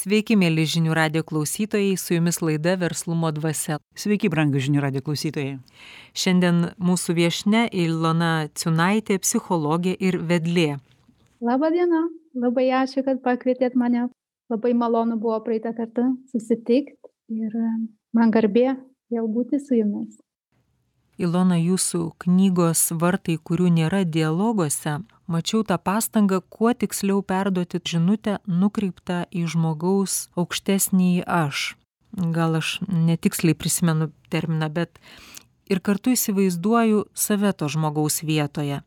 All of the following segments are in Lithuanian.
Sveiki, mėly žinių radio klausytojai, su jumis laida Verslumo dvasia. Sveiki, brangų žinių radio klausytojai. Šiandien mūsų viešne Ilona Ciunaitė, psichologė ir vedlė. Labą dieną, labai ačiū, kad pakvietėt mane. Labai malonu buvo praeitą kartą susitikti ir e, man garbė vėl būti su jumis. Ilona, jūsų knygos vartai, kurių nėra dialoguose, mačiau tą pastangą kuo tiksliau perduoti žinutę nukreiptą į žmogaus aukštesnįjį aš. Gal aš netiksliai prisimenu terminą, bet ir kartu įsivaizduoju save to žmogaus vietoje.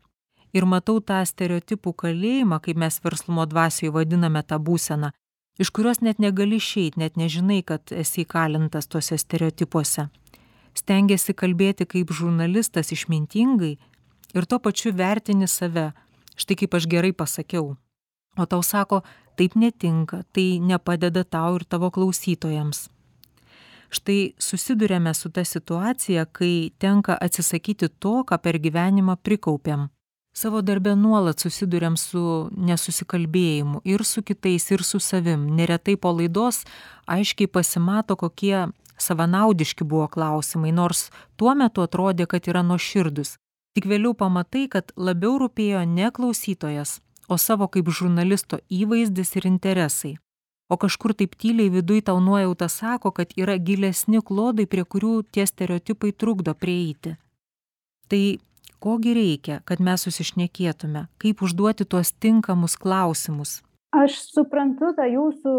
Ir matau tą stereotipų kalėjimą, kaip mes verslumo dvasioje vadiname tą būseną, iš kurios net negali išeiti, net nežinai, kad esi įkalintas tuose stereotipuose stengiasi kalbėti kaip žurnalistas išmintingai ir tuo pačiu vertini save, štai kaip aš gerai pasakiau. O tau sako, taip netinka, tai nepadeda tau ir tavo klausytojams. Štai susidurėme su ta situacija, kai tenka atsisakyti to, ką per gyvenimą prikaupėm. Savo darbę nuolat susidurėm su nesusikalbėjimu ir su kitais, ir su savim. Neretai po laidos aiškiai pasimato, kokie savanaudiški buvo klausimai nors tuo metu atrodė kad yra nuoširdūs tik vėliau pamatai kad labiau rūpėjo ne klausytojas o savo kaip žurnalisto įvaizdis ir interesai. O kažkur taip tyliai viduj tau nuojauta sako kad yra gilesni klodai prie kurių tie stereotipai trukdo prieiti. Tai ko gi reikia kad mes susišnekėtume? Kaip užduoti tuos tinkamus klausimus? Aš suprantu tą jūsų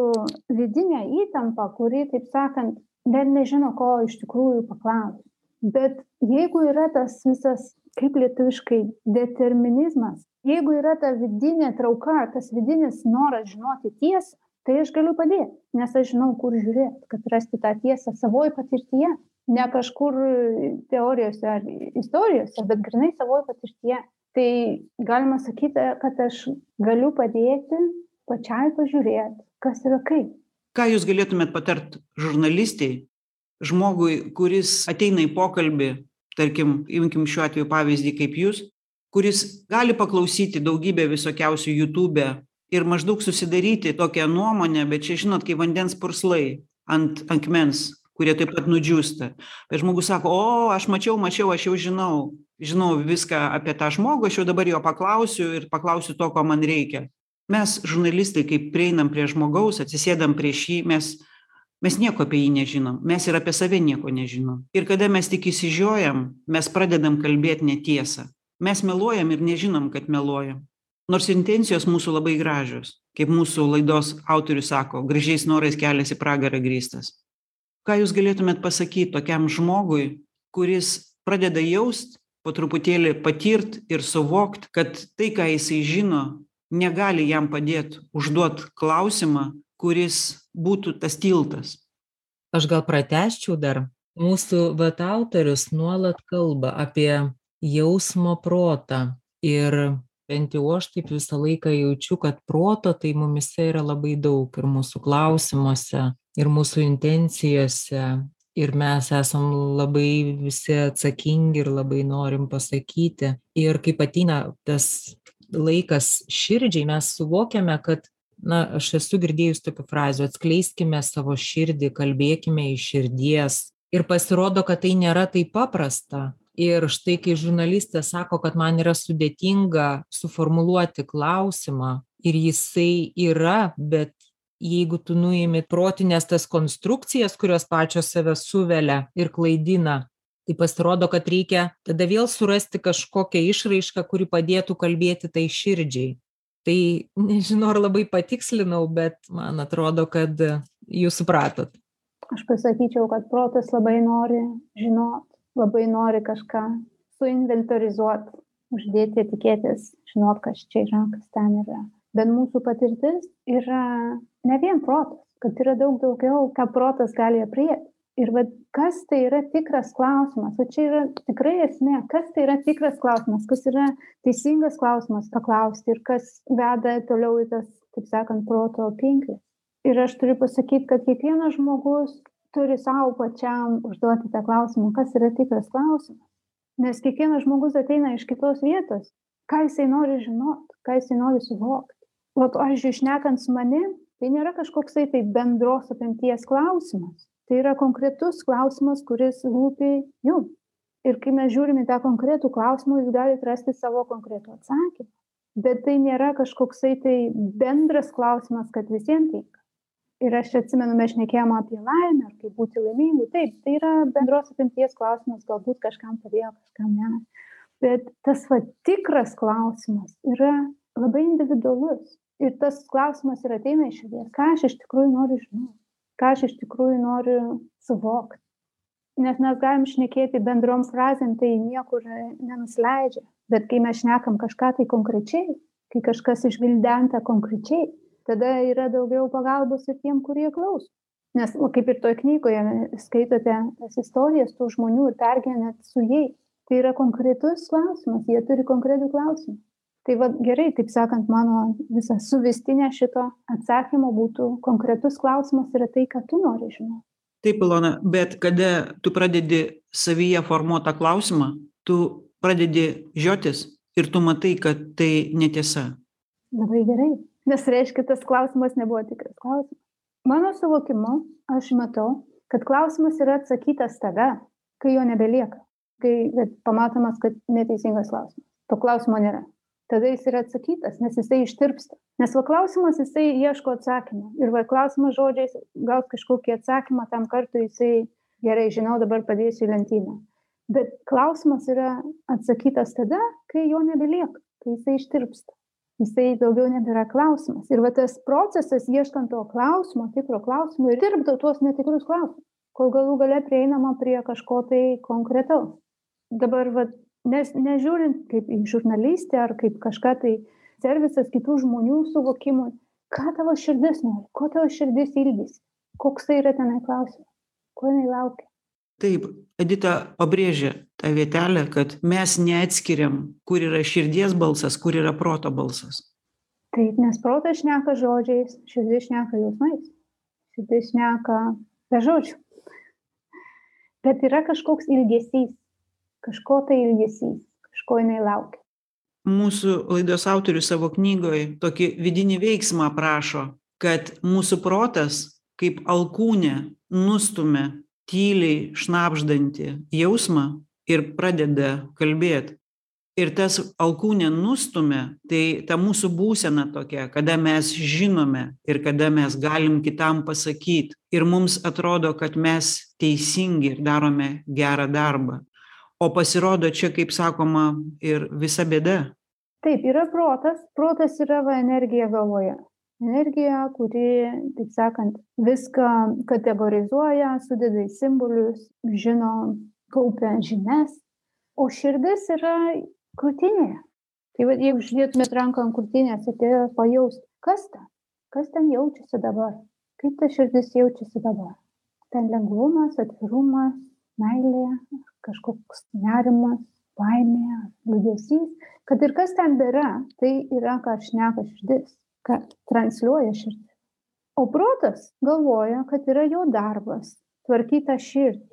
vidinę įtampą, kuri, taip sakant, net nežino, ko iš tikrųjų paklausti. Bet jeigu yra tas visas, kaip lietuviškai, determinizmas, jeigu yra ta vidinė trauka, tas vidinis noras žinoti tiesą, tai aš galiu padėti, nes aš žinau, kur žiūrėti, kad rasti tą tiesą savoje patirtyje, ne kažkur teorijose ar istorijose, bet grinai savoje patirtyje. Tai galima sakyti, kad aš galiu padėti pačiai pažiūrėti, kas yra kaip ką jūs galėtumėt patart žurnalistei žmogui kuris ateina į pokalbį tarkim imkim šiuo atveju pavyzdį kaip jūs kuris gali paklausyti daugybę visokiausių jutube ir maždaug susidaryti tokią nuomonę bet čia žinot kaip vandens purslai ant akmens kurie taip pat nudžiūsta. Bet žmogus sako o aš mačiau mačiau aš jau žinau žinau viską apie tą žmogų aš jau dabar jo paklausiu ir paklausiu to ko man reikia. Mes žurnalistai kai prieinam prie žmogaus atsisėdam prieš jį mes mes nieko apie jį nežinom. Mes ir apie save nieko nežinom. Ir kada mes tik išsižiojam mes pradedam kalbėt netiesą. Mes meluojam ir nežinom kad meluojam. Nors intencijos mūsų labai gražios. Kaip mūsų laidos autorius sako gražiais norais kelias į pragarą grįstas. Ką jūs galėtumėt pasakyt tokiam žmogui kuris pradeda jaust po truputėlį patirt ir suvokt kad tai ką jisai žino negali jam padėt užduot klausimą kuris būtų tas tiltas. Aš gal pratęsčiau dar. Mūsų vat autorius nuolat kalba apie jausmo protą. Ir bent jau aš taip visą laiką jaučiu kad proto tai mumyse yra labai daug ir mūsų klausimuose ir mūsų intencijose. Ir mes esam labai visi atsakingi ir labai norim pasakyti. Ir kaip ateina tas laikas širdžiai mes suvokiame kad na aš esu girdėjus tokių frazių atskleiskime savo širdį kalbėkime iš širdies. Ir pasirodo kad tai nėra taip paprasta. Ir štai kai žurnalistė sako kad man yra sudėtinga suformuluoti klausimą ir jisai yra bet jeigu tu nuimi protines tas konstrukcijas kurios pačios save suvelia ir klaidina tai pasirodo kad reikia tada vėl surasti kažkokią išraišką kuri padėtų kalbėti tai širdžiai tai nežinau ar labai patikslinau bet man atrodo kad jūs supratot. Aš pasakyčiau kad protas labai nori žinot labai nori kažką suinventorizuot uždėti etiketes žinot kas čia yra kas ten yra. Bet mūsų patirtis yra ne vien protas kad yra daug daugiau ką protas gali aprėpt ir vat kas tai yra tikras klausimas? Va čia yra tikrai esmė. Kas tai yra tikras klausimas? Kas yra teisingas klausimas paklausti ir kas veda toliau į tas taip sakant proto pinkles ir aš turiu pasakyt kad kiekvienas žmogus turi sau pačiam užduoti tą klausimą kas yra tikras klausimas. Nes kiekvienas žmogus ateina iš kitos vietos. Ką jisai nori žinot? Ką jisai nori suvokt vat pavyzdžiui šnekant su manim tai nėra kažkoksai tai bendros apimties klausimas tai yra konkretus klausimas kuris rūpi jum. Ir kai mes žiūrim į tą konkretų klausimą jūs galit rasti savo konkretų atsakymą. Bet tai nėra kažkoksai tai bendras klausimas kad visiem tinka. Ir aš atsimenu mes šnekėjom apie laimę ar kaip būti laimingu. Taip tai yra bendros apimties klausimas galbūt kažkam padėjo kažkam ne. Bet tas va tikras klausimas yra labai individualus. Ir tas klausimas ir ateina iš širdies. Ką aš iš tikrųjų noriu žinot ką aš iš tikrųjų noriu suvokt nes mes galim šnekėti bendrom frazėm tai niekur nenusileidžia. Bet kai mes šnekam kažką tai konkrečiai kai kažkas išgvildenta konkrečiai tada yra daugiau pagalbos ir tiem kurie klauso. Nes kaip ir toj knygoje skaitote tas istorijas tų žmonių ir pergyvenat su jais tai yra konkretus klausimas jie turi konkretų klausimą tai vat gerai taip sakant mano visa suvestinė šito atsakymo būtų konkretus klausimas yra tai ką tu nori žinot. Taip ilona bet kada tu pradedi savyje formuot tą klausimą tu pradedi žiotis ir tu matai kad tai netiesa. Labai gerai nes reiškia tas klausimas nebuvo tikras klausimas. Mano suvokimu aš matau kad klausimas yra atsakytas tada kai jo nebelieka kai pamatomas kad neteisingas klausimas. To klausimo nėra tada jis yra atsakytas nes jisai ištirpsta. Nes va klausimas jisai ieško atsakymo. Ir va klausimas žodžiais gaus kažkokį atsakymą tam kartui jisai gerai žinau dabar padėsiu į lentyną. Bet klausimas yra atsakytas tada kai jo nebelieka kai jisai ištirpsta. Jisai daugiau nebėra klausimas. Ir va tas procesas ieškant to klausimo tikro klausimo ir tirpdo tuos netikrus klausimus kol galų gale prieinama prie kažko tai konkretaus. Dabar vat nes nežiūrint kaip į žurnalistę ar kaip kažką tai servisas kitų žmonių suvokimui ką tavo širdis nori ko tavo širdis ilgisi koksai yra tenai klausimas ko jinai laukia. Taip edita pabrėžia tą vietelę kad mes neatskiriam kur yra širdies balsas kur yra proto balsas. Taip nes protas šneka žodžiais širdis šneka jausmais širdis šneka be žodžių. Bet yra kažkoks ilgesys kažko tai ilgesys kažko jinai laukia. Mūsų laidos autorius savo knygoj tokį vidinį veiksmą aprašo kad mūsų protas kaip alkūnė nustumia tyliai šnabždantį jausmą ir pradeda kalbėt. Ir tas alkūnė nustumia tai ta mūsų būsena tokia kada mes žinome ir kada mes galim kitam pasakyt. Ir mums atrodo kad mes teisingi ir darome gerą darbą o pasirodo čia kaip sakoma ir visa bėda. Taip yra protas. Protas yra va energija galvoje. Energija kuri taip sakant viską kategorizuoja sudeda į simbolius žino kaupia žinias. O širdis yra krūtinėje tai vat jeigu uždėtumėt ranką ant krūtinės atėjo pajaust kas ten kas ten jaučiasi dabar? Kaip ta širdis jaučiasi dabar? Ten lengvumas atvirumas meilė kažkoks nerimas baimė liūdesys. Kad ir kas ten bėra tai yra ką šneka širdis ką transliuoja širdis. O protas galvoja kad yra jo darbas tvarkyt tą širdį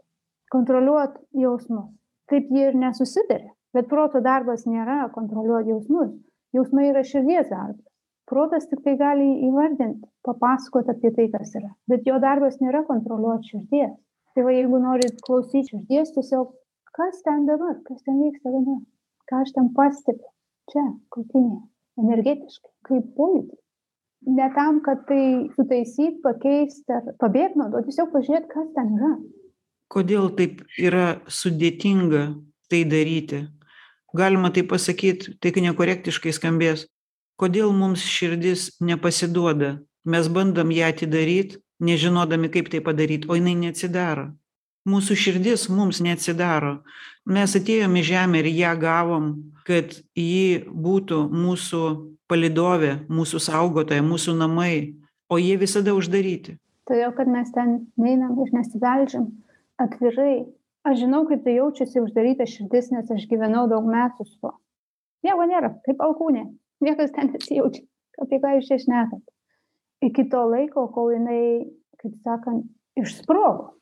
kontroliuot jausmus taip jie ir nesusitarė bet proto darbas nėra kontroliuot jausmus. Jausmai yra širdies darbas. Protas tiktai gali įvardint papasakot apie tai kas yra. Bet jo darbas nėra kontroliuot širdies. Tai va jeigu norit klausyt širdies tiesiog kas ten dabar? Kas ten vyksta dabar? Ką aš ten pastebiu? Čia krūtinėje. Energetiškai. Kaip pojūtį. Ne tam kad tai sutaisyt pakeist ar pabėgt nuo to tiesiog pažiūrėt kas ten yra. Kodėl taip yra sudėtinga tai daryti? Galima taip pasakyt tai nekorektiškai skambės. Kodėl mums širdis nepasiduoda? Mes bandom ją atidaryt nežinodami kaip tai padaryt o jinai neatsidaro mūsų širdis mums neatsidaro. Mes atėjom į žemę ir ją gavom kad ji būtų mūsų palydovė mūsų saugotoja mūsų namai o jie visada uždaryti. Todėl kad mes ten neinam ir nesibeldžiam atvirai. Aš žinau kaip tai jaučiasi uždaryta širdis nes aš gyvenau daug metų su tuo. Nieko nėra kaip alkūnė. Niekas ten nesijaučia apie ką jūs čia šnekat. Iki to laiko kol jinai kaip sakant išsprogo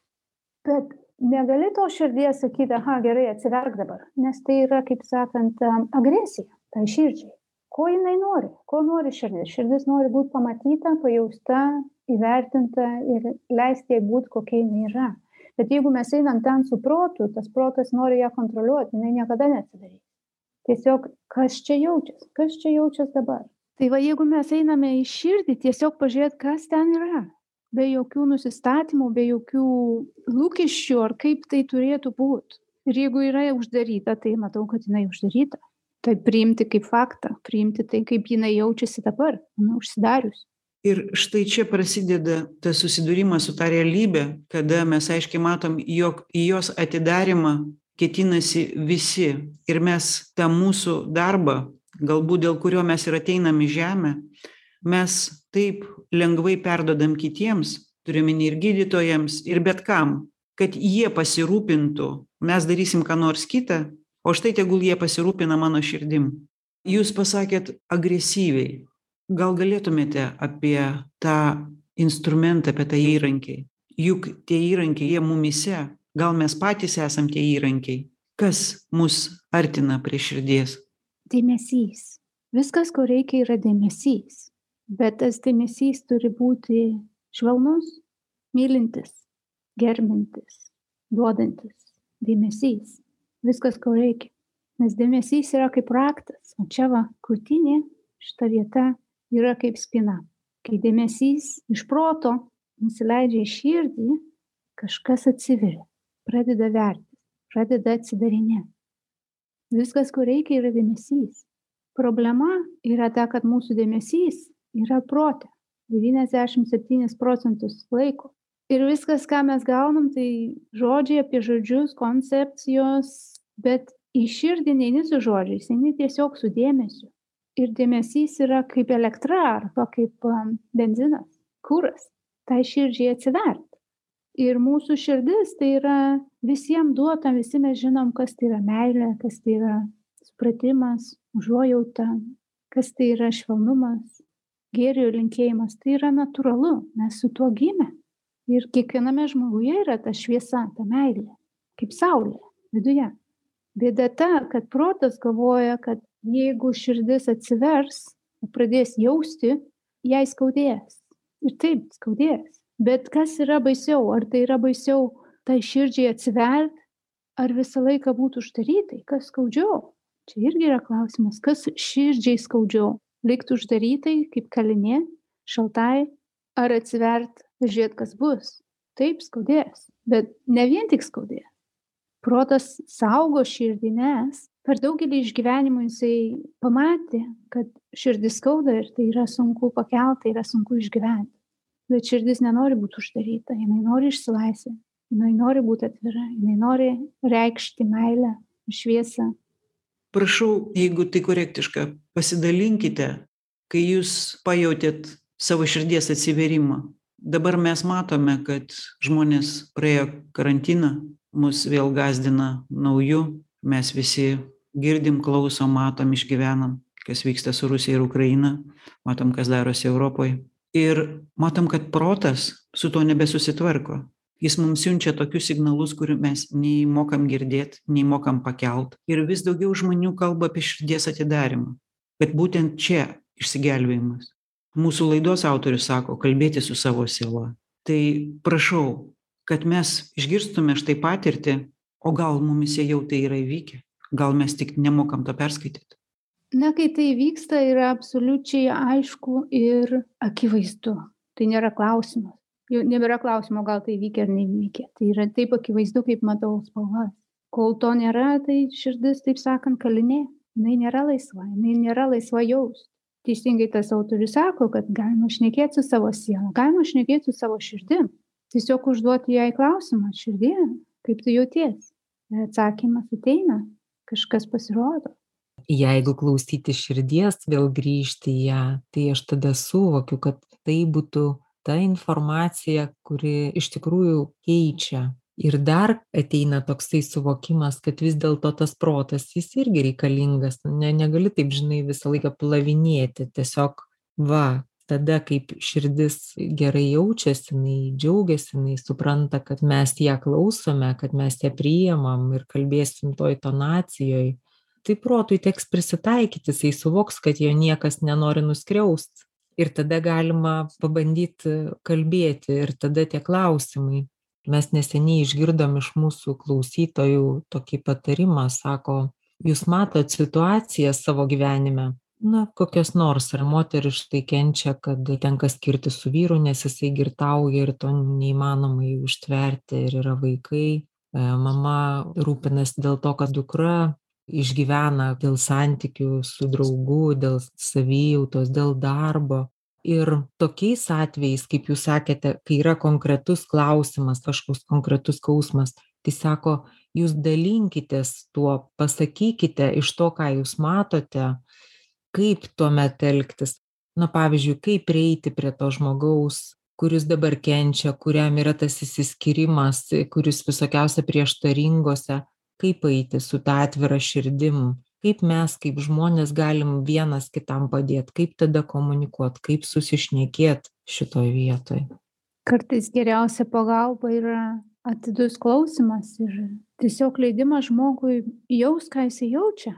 bet negali tos širdies sakyti aha gerai atsiverk dabar. Nes tai yra kaip sakant agresija tai širdžiai. Ko jinai nori? Ko nori širdis? Širdis nori būt pamatyta pajausta įvertinta ir leisti jai būt kokia jinai yra. Bet jeigu mes einam ten su protu tas protas nori ją kontroliuot jinai niekada neatsidarys. Tiesiog kas čia jaučias? Kas čia jaučias dabar? Tai va jeigu mes einame į širdį tiesiog pažiūrėt kas ten yra be jokių nusistatymų be jokių lūkesčių ar kaip tai turėtų būt. Ir jeigu yra uždaryta tai matau kad jinai uždaryta. Tai priimti kaip faktą priimti tai kaip jinai jaučiasi dabar nu užsidarius. Ir štai čia prasideda tas susidūrimas su ta realybe kada mes aiškiai matom jog į jos atidarymą ketinasi visi. Ir mes tą mūsų darbą galbūt dėl kurio mes ir ateinam į žemę mes taip lengvai perduodam kitiems turiu omeny ir gydytojams ir bet kam kad jie pasirūpintų mes darysim ką nors kita o štai tegul jie pasirūpina mano širdim. Jūs pasakėt agresyviai. Gal galėtumėte apie tą instrumentą apie tą įrankį? Juk tie įrankiai jie mumyse gal mes patys esam tie įrankiai. Kas mus artina prie širdies? Dėmesys. Viskas ko reikia yra dėmesys bet tas dėmesys turi būti švelnus mylintis gerbiantis duodantis dėmesys. Viskas ko reikia. Nes dėmesys yra kaip raktas o čia va krūtinė šita vieta yra kaip spyna kai dėmesys iš proto nusileidžia į širdį kažkas atsiveria pradeda vertis pradeda atsidarinėt viskas ko reikia yra dėmesys. Problema yra ta kad mūsų dėmesys yra prote. devyniasdešim septynis procentus laiko. Ir viskas ką mes gaunam tai žodžiai apie žodžius koncepcijos bet į širdį neini su žodžiais eini tiesiog su dėmesiu. Ir dėmesys yra kaip elektra arba kaip benzinas kuras. Tai širdžiai atsivert. Ir mūsų širdis tai yra visiem duota visi mes žinom kas tai yra meilė kas tai yra supratimas užuojauta kas tai yra švelnumas gėrio linkėjimas tai yra natūralu mes su tuo gimę. Ir kiekviename žmoguje yra ta šviesa ta meilė kaip saulė viduje. Bėda ta kad protas galvoja kad jeigu širdis atsivers pradės jausti jai skaudės. Ir taip skaudės. Bet kas yra baisiau ar tai yra baisiau tai širdžiai atsivert ar visą laiką būt uždarytai kas skaudžiau? Čia irgi yra klausimas kas širdžiai skaudžiau likt uždarytai kaip kalinė šaltai ar atsivert žiūrėt kas bus. Taip skaudės bet ne vien tik skaudės. Protas saugo širdį nes per daugelį išgyvenimų jisai pamatė kad širdį skauda ir tai yra sunku pakelt tai yra sunku išgyvent bet širdis nenori būt uždaryta jinai nori išsilaisvint jinai nori būt atvira jinai nori reikšti meilę šviesą prašau jeigu tai korektiška pasidalinkite kai jūs pajautėt savo širdies atsivėrimą dabar mes matome kad žmonės praėjo karantiną mus vėl gąsdina nauju mes visi girdim klausom matom išgyvenam kas vyksta su rusija ir ukraina matom kas darosi europoj ir matom kad protas su tuo nebesusitvarko jis mums siunčia tokius signalus kurių mes nei mokam girdėt nei mokam pakelt. Ir vis daugiau žmonių kalba apie širdies atidarymą kad būtent čia išsigelbėjimas. Mūsų laidos autorius sako kalbėtis su savo siela. Tai prašau kad mes išgirstume štai patirtį o gal mumyse jau tai yra įvykę. Gal mes tik nemokam to perskaityt na kai tai vyksta yra absoliučiai aišku ir akivaizdu. Tai nėra klausimas jau nebėra klausimo gal tai įvykę ar neįvykę. Tai yra taip akivaizdu kaip matau spalvas. Kol to nėra tai širdis taip sakant kalinė. Jinai nėra laisva jinai nėra laisva jaust. Teisingai tas autorius sako kad galima šnekėt su savo siela galima šnekėt su savo širdim. Tiesiog užduoti jai klausimą širdie kaip tu jauties? Ir atsakymas ateina kažkas pasirodo. Jeigu klausyti širdies vėl grįžti į ją tai aš tada suvokiu kad tai būtų ta informacija kuri iš tikrųjų keičia. Ir dar ateina toksai suvokimas kad vis dėlto tas protas jis irgi reikalingas. Ne negali taip žinai visą laiką plavinėti. Tiesiog va tada kaip širdis gerai jaučiasi jinai džiaugiasi jinai supranta kad mes ją klausome kad mes ją priimam ir kalbėsim toj tonacijoj. Tai protui teks prisitaikyti. Jisai suvoks kad jo niekas nenori nuskriaust ir tada galima pabandyt kalbėti ir tada tie klausimai. Mes neseniai išgirdom iš mūsų klausytojų tokį patarimą sako jūs matot situacijas savo gyvenime? Na kokias nors ar moteris štai kenčia kad tenka skirtis su vyru nes jisai girtauja ir to neįmanoma jau ištverti ir yra vaikai. E, mama rūpinasi dėl to kad dukra išgyvena dėl santykių su draugu dėl savijautos dėl darbo. Ir tokiais atvejais kaip jūs sakėte kai yra konkretus klausimas kažkoks konkretus skausmas tai sako jūs dalinkitės tuo pasakykite iš to ką jūs matote kaip tuomet elgtis. Na pavyzdžiui kaip prieiti prie to žmogaus kuris dabar kenčia kuriam yra tas išsiskyrimas kuris visokiausia prieštaringose kaip eiti su ta atvira širdim kaip mes kaip žmonės galim vienas kitam padėt kaip tada komunikuot kaip susišnekėt šitoj vietoj. Kartais geriausia pagalba yra atidus klausymas ir tiesiog leidimas žmogui jaust ką jisai jaučia.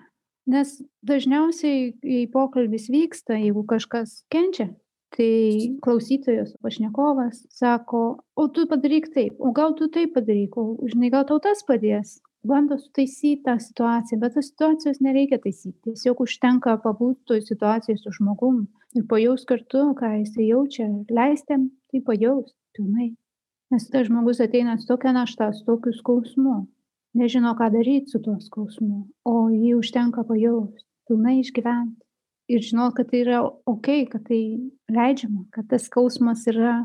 Nes dažniausiai jei pokalbis vyksta jeigu kažkas kenčia tai klausytojas pašnekovas sako o tu padaryk taip o gal tu taip padaryk o žinai gal tau tas padės bando sutaisyt tą situaciją bet tos situacijos nereikia taisyt. Tiesiog užtenka pabūt toj situacijoj su žmogum ir pajaust kartu ką jisai jaučia leist jam tai pajaust pilnai. Nes tas žmogus ateina su tokia našta su tokiu skausmu. Nežino ką daryt su tuo skausmu o jį užtenka pajaust pilnai išgyvent. Ir žinot kad tai yra okei kad tai leidžiama kad tas skausmas yra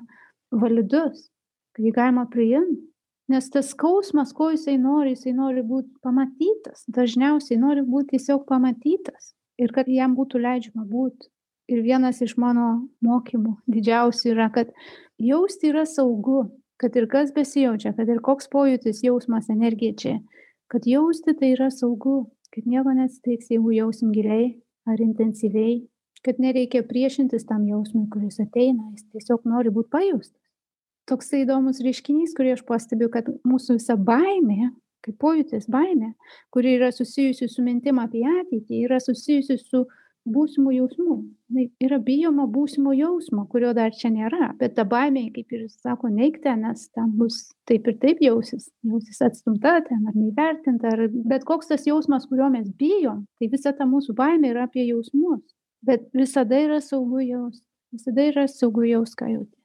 validus kad jį galima priimt nes tas skausmas ko jisai nori jisai nori būt pamatytas. Dažniausiai nori būt tiesiog pamatytas ir kad jam būtų leidžiama būt. Ir vienas iš mano mokymų didžiausių yra kad jausti yra saugu kad ir kas besijaučia kad ir koks pojūtis jausmas energija čia. Kad jausti tai yra saugu kad nieko neatsitiks jeigu jausim giliai ar intensyviai. Kad nereikia priešintis tam jausmui kuris ateina jis tiesiog nori būt pajaustas toksai įdomus reiškinys kurį aš pastebiu kad mūsų visa baimė kaip pojūtis baimė kuri yra susijusi su mintim apie ateitį yra susijusi su būsimų jausmų yra bijoma būsimo jausmo kurio dar čia nėra bet ta baimė kaip ir sako neik ten nes ten bus taip ir taip jausis jausis atstumta ten ar neįvertinta ar bet koks tas jausmas kurio mes bijom tai visa ta mūsų baimė yra apie jausmus. Bet visada yra saugu jaust visada yra saugu jaust ką jauti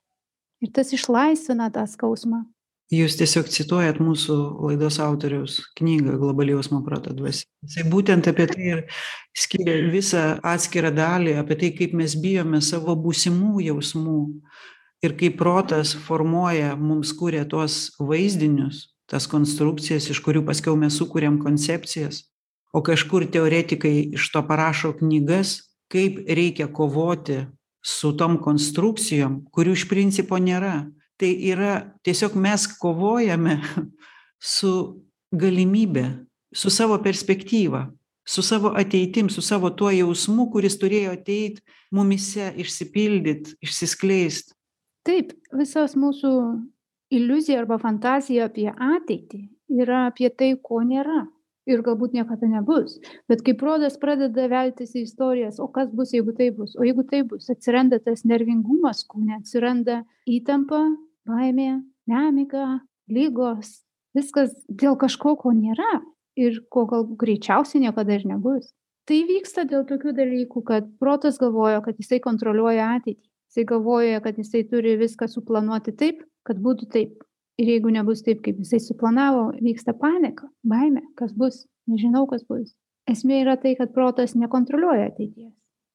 ir tas išlaisvina tą skausmą. Jūs tiesiog cituojat mūsų laidos autoriaus knygą globali jausmo proto dvasia. Jisai būtent apie tai ir skiria visą atskirą dalį apie tai kaip mes bijome savo būsimų jausmų ir kaip protas formuoja mums kuria tuos vaizdinius tas konstrukcijas iš kurių paskiau mes sukuriam koncepcijas. O kažkur teoretikai iš to parašo knygas kaip reikia kovoti su tom konstrukcijom kurių iš principo nėra. Tai yra tiesiog mes kovojame su galimybe su savo perspektyva su savo ateitim su savo tuo jausmu kuris turėjo ateit mumyse išsipildyt išsiskleist. Taip visos mūsų iliuzija arba fantazija apie ateitį yra apie tai ko nėra ir galbūt niekada nebus. Bet kai protas pradeda veltis į istorijas o kas bus jeigu taip bus? O jeigu taip bus atsiranda tas nervingumas kūne atsiranda įtampa baimė nemiga ligos. Viskas dėl kažko ko nėra ir ko gal greičiausiai niekada ir nebus. Tai vyksta dėl tokių dalykų kad protas galvoja kad jisai kontroliuoja ateitį. Jisai galvoja kad jisai turi viską suplanuoti taip kad būtų taip ir jeigu nebus taip kaip jisai suplanavo vyksta panika baimė kas bus? Nežinau kas bus. Esmė yra tai kad protas nekontroliuoja ateities.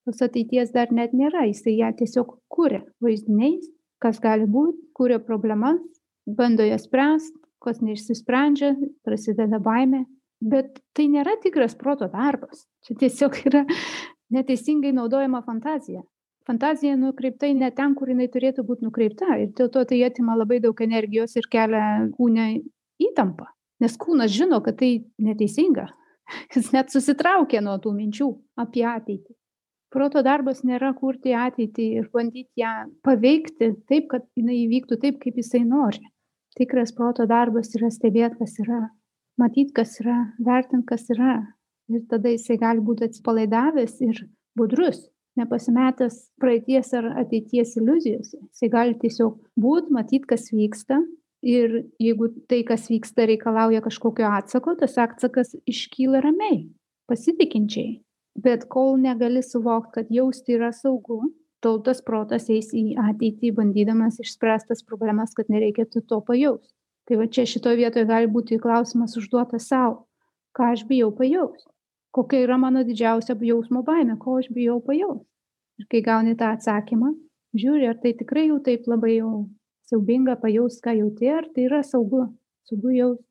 Tos ateities dar net nėra jisai ją tiesiog kuria vaizdiniais kas gali būt kuria problemas bando jas spręst kas neišsisprendžia prasideda baimė. Bet tai nėra tikras proto darbas. Čia tiesiog yra neteisingai naudojama fantazija fantazija nukreipta ne ten kur jinai turėtų būt nukreipta. Ir dėl to tai atima labai daug energijos ir kelia kūne įtampą. Nes kūnas žino kad tai neteisinga. Jis net susitraukia nuo tų minčių apie ateitį. Proto darbas nėra kurti ateitį ir bandyt ją paveikti taip kad jinai įvyktų taip kaip jisai nori. Tikras proto darbas yra stebėt kas yra matyt kas yra vertint kas yra. Ir tada jisai gali būti atsipalaidavęs ir budrus, nepasimetęs praeities ar ateities iliuzijose. Jisai gali tiesiog būti, matyti, kas vyksta. Ir jeigu tai, kas vyksta, reikalauja kažkokio atsako, tas atsakas iškyla ramiai, pasitikinčiai. Bet kol negali suvokti, kad jausti yra saugu, tol tas protas eis į ateitį, bandydamas išspręstas problemas, kad nereikėtų to pajausti. Tai va čia šitoje vietoje gali būti klausimas užduotas savo, ką aš bijau pajausti, kokia yra mano didžiausia jausmo baime, ko aš bijau pajausti. Ir kai gauni tą atsakymą, žiūri, ar tai tikrai jau taip labai jau siaubinga pajausti, ką jauti, ar tai yra saugu, saugu jausti.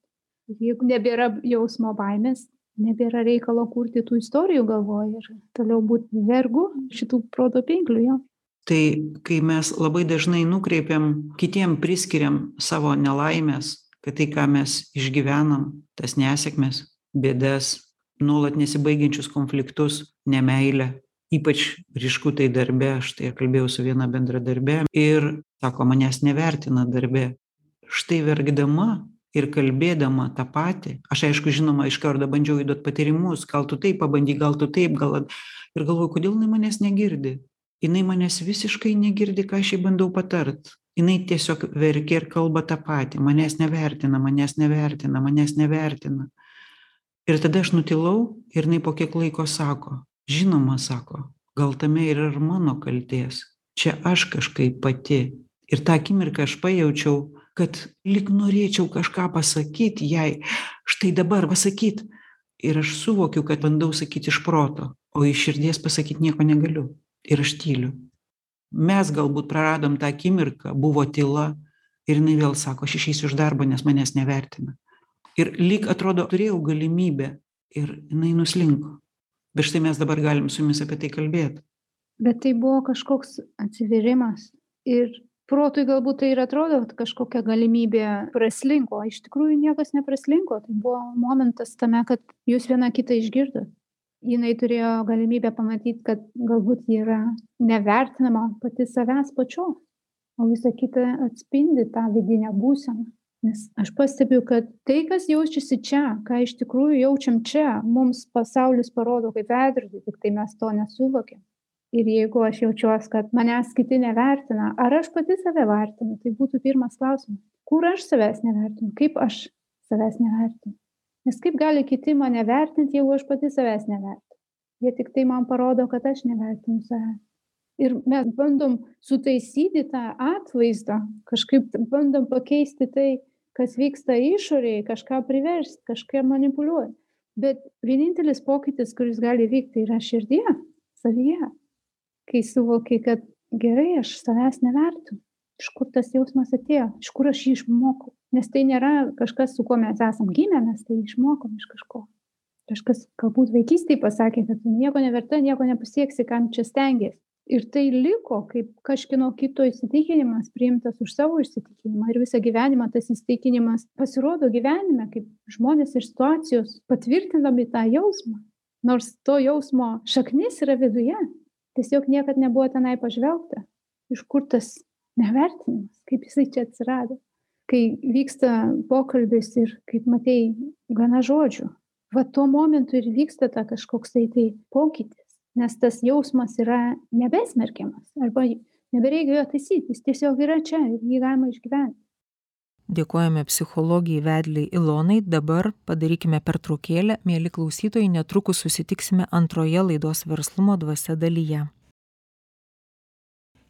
Jeigu nebėra jausmo baimės, nebėra reikalo kurti tų istorijų galvoje ir toliau būti vergu šitų proto pinklių jo. Tai kai mes labai dažnai nukreipiam, kitiem priskiriam savo nelaimės, kad tai, ką mes išgyvenam, tas nesėkmes, bėdas, nuolat nesibaigiančius konfliktus, nemailę, ypač ryšku tai darbe, aš tai kalbėjau su viena bendradarbė ir sako, manęs nevertina darbe. Štai verkdama ir kalbėdama tą patį aš aišku žinoma iš karto bandžiau įduot patyrimus gal tu taip pabandyk gal tu taip gal ir galvoju kodėl jinai manęs negirdi? Jinai manęs visiškai negirdi ką aš jai bandau patart. Jinai tiesiog verkia ir kalba tą patį. Manęs nevertina manęs nevertina manęs nevertina ir tada aš nutilau ir jinai po kiek laiko sako žinoma sako gal tame yra ir mano kaltės čia aš kažkaip pati. Ir tą akimirką aš pajaučiau kad lyg norėčiau kažką pasakyt jai štai dabar pasakyt. Ir aš suvokiu kad bandau sakyt iš proto o iš širdies pasakyt nieko negaliu. Ir aš tyliu. Mes galbūt praradom tą akimirką buvo tyla ir jinai vėl sako aš išeisiu iš darbo nes manęs nevertina ir lyg atrodo turėjau galimybę ir jinai nuslinko. Bet štai mes dabar galim su jumis apie tai kalbėt. Bet tai buvo kažkoks atsivėrimas ir protui galbūt tai ir atrodo kad kažkokia galimybė praslinko iš tikrųjų niekas nepraslinko. Tai buvo momentas tame kad jūs viena kitą išgirdot. Jinai turėjo galimybę pamatyt kad galbūt ji yra nevertinama pati savęs pačios o visa kita atspindi tą vidinę būseną nes aš pastebiu kad tai kas jaučiasi čia ką iš tikrųjų jaučiam čia mums pasaulis parodo kaip veidrodį tiktai mes to nesuvokiam. Ir jeigu aš jaučiuos kad manęs kiti nevertina ar aš pati save vertinu tai būtų pirmas klausimas. Kur aš savęs nevertinu? Kaip aš savęs nevertinu? Nes kaip gali kiti mane vertint jeigu aš pati savęs nevertinu? Jie tiktai man parodo kad aš nevertinu savęs ir mes bandom sutaisyti tą atvaizdą kažkaip bandom pakeisti tai kas vyksta išorėj kažką priverst kažką manipuliuot. Bet vienintelis pokytis kuris gali įvykt tai yra širdyje savyje. Kai suvoki kad gerai aš savęs nevertinu iš kur tas jausmas atėjo? Iš kur aš jį išmokau? Nes tai nėra kažkas su kuo mes esam gimę mes tai išmokom iš kažko. Kažkas galbūt vaikystėj pasakė kad tu nieko neverta nieko nepasieksi kam čia stengies ir tai liko kaip kažkieno kito įsitikinimas priimtas už savo įsitikinimą ir visą gyvenimą tas įsitikinimas pasirodo gyvenime kaip žmonės ir situacijos patvirtindami tą jausmą. Nors to jausmo šaknis yra viduje tiesiog niekad nebuvo tenai pažvelgta. Iš kur tas nevertinimas kaip jisai čia atsirado. Kai vyksta pokalbis ir kaip matei gana žodžių. Va tuo momentu ir vyksta ta kažkoksai tai pokytis nes tas jausmas yra nebesmerkiamas arba nebereikia jo taisyt jis tiesiog yra čia ir jį galima išgyvent Dėkojame psichologijai vedliai Ilonai. Dabar padarykime pertraukėlę. Mėly klausytojai, netrukus susitiksime antroje laidos verslumo dvasia dalyje.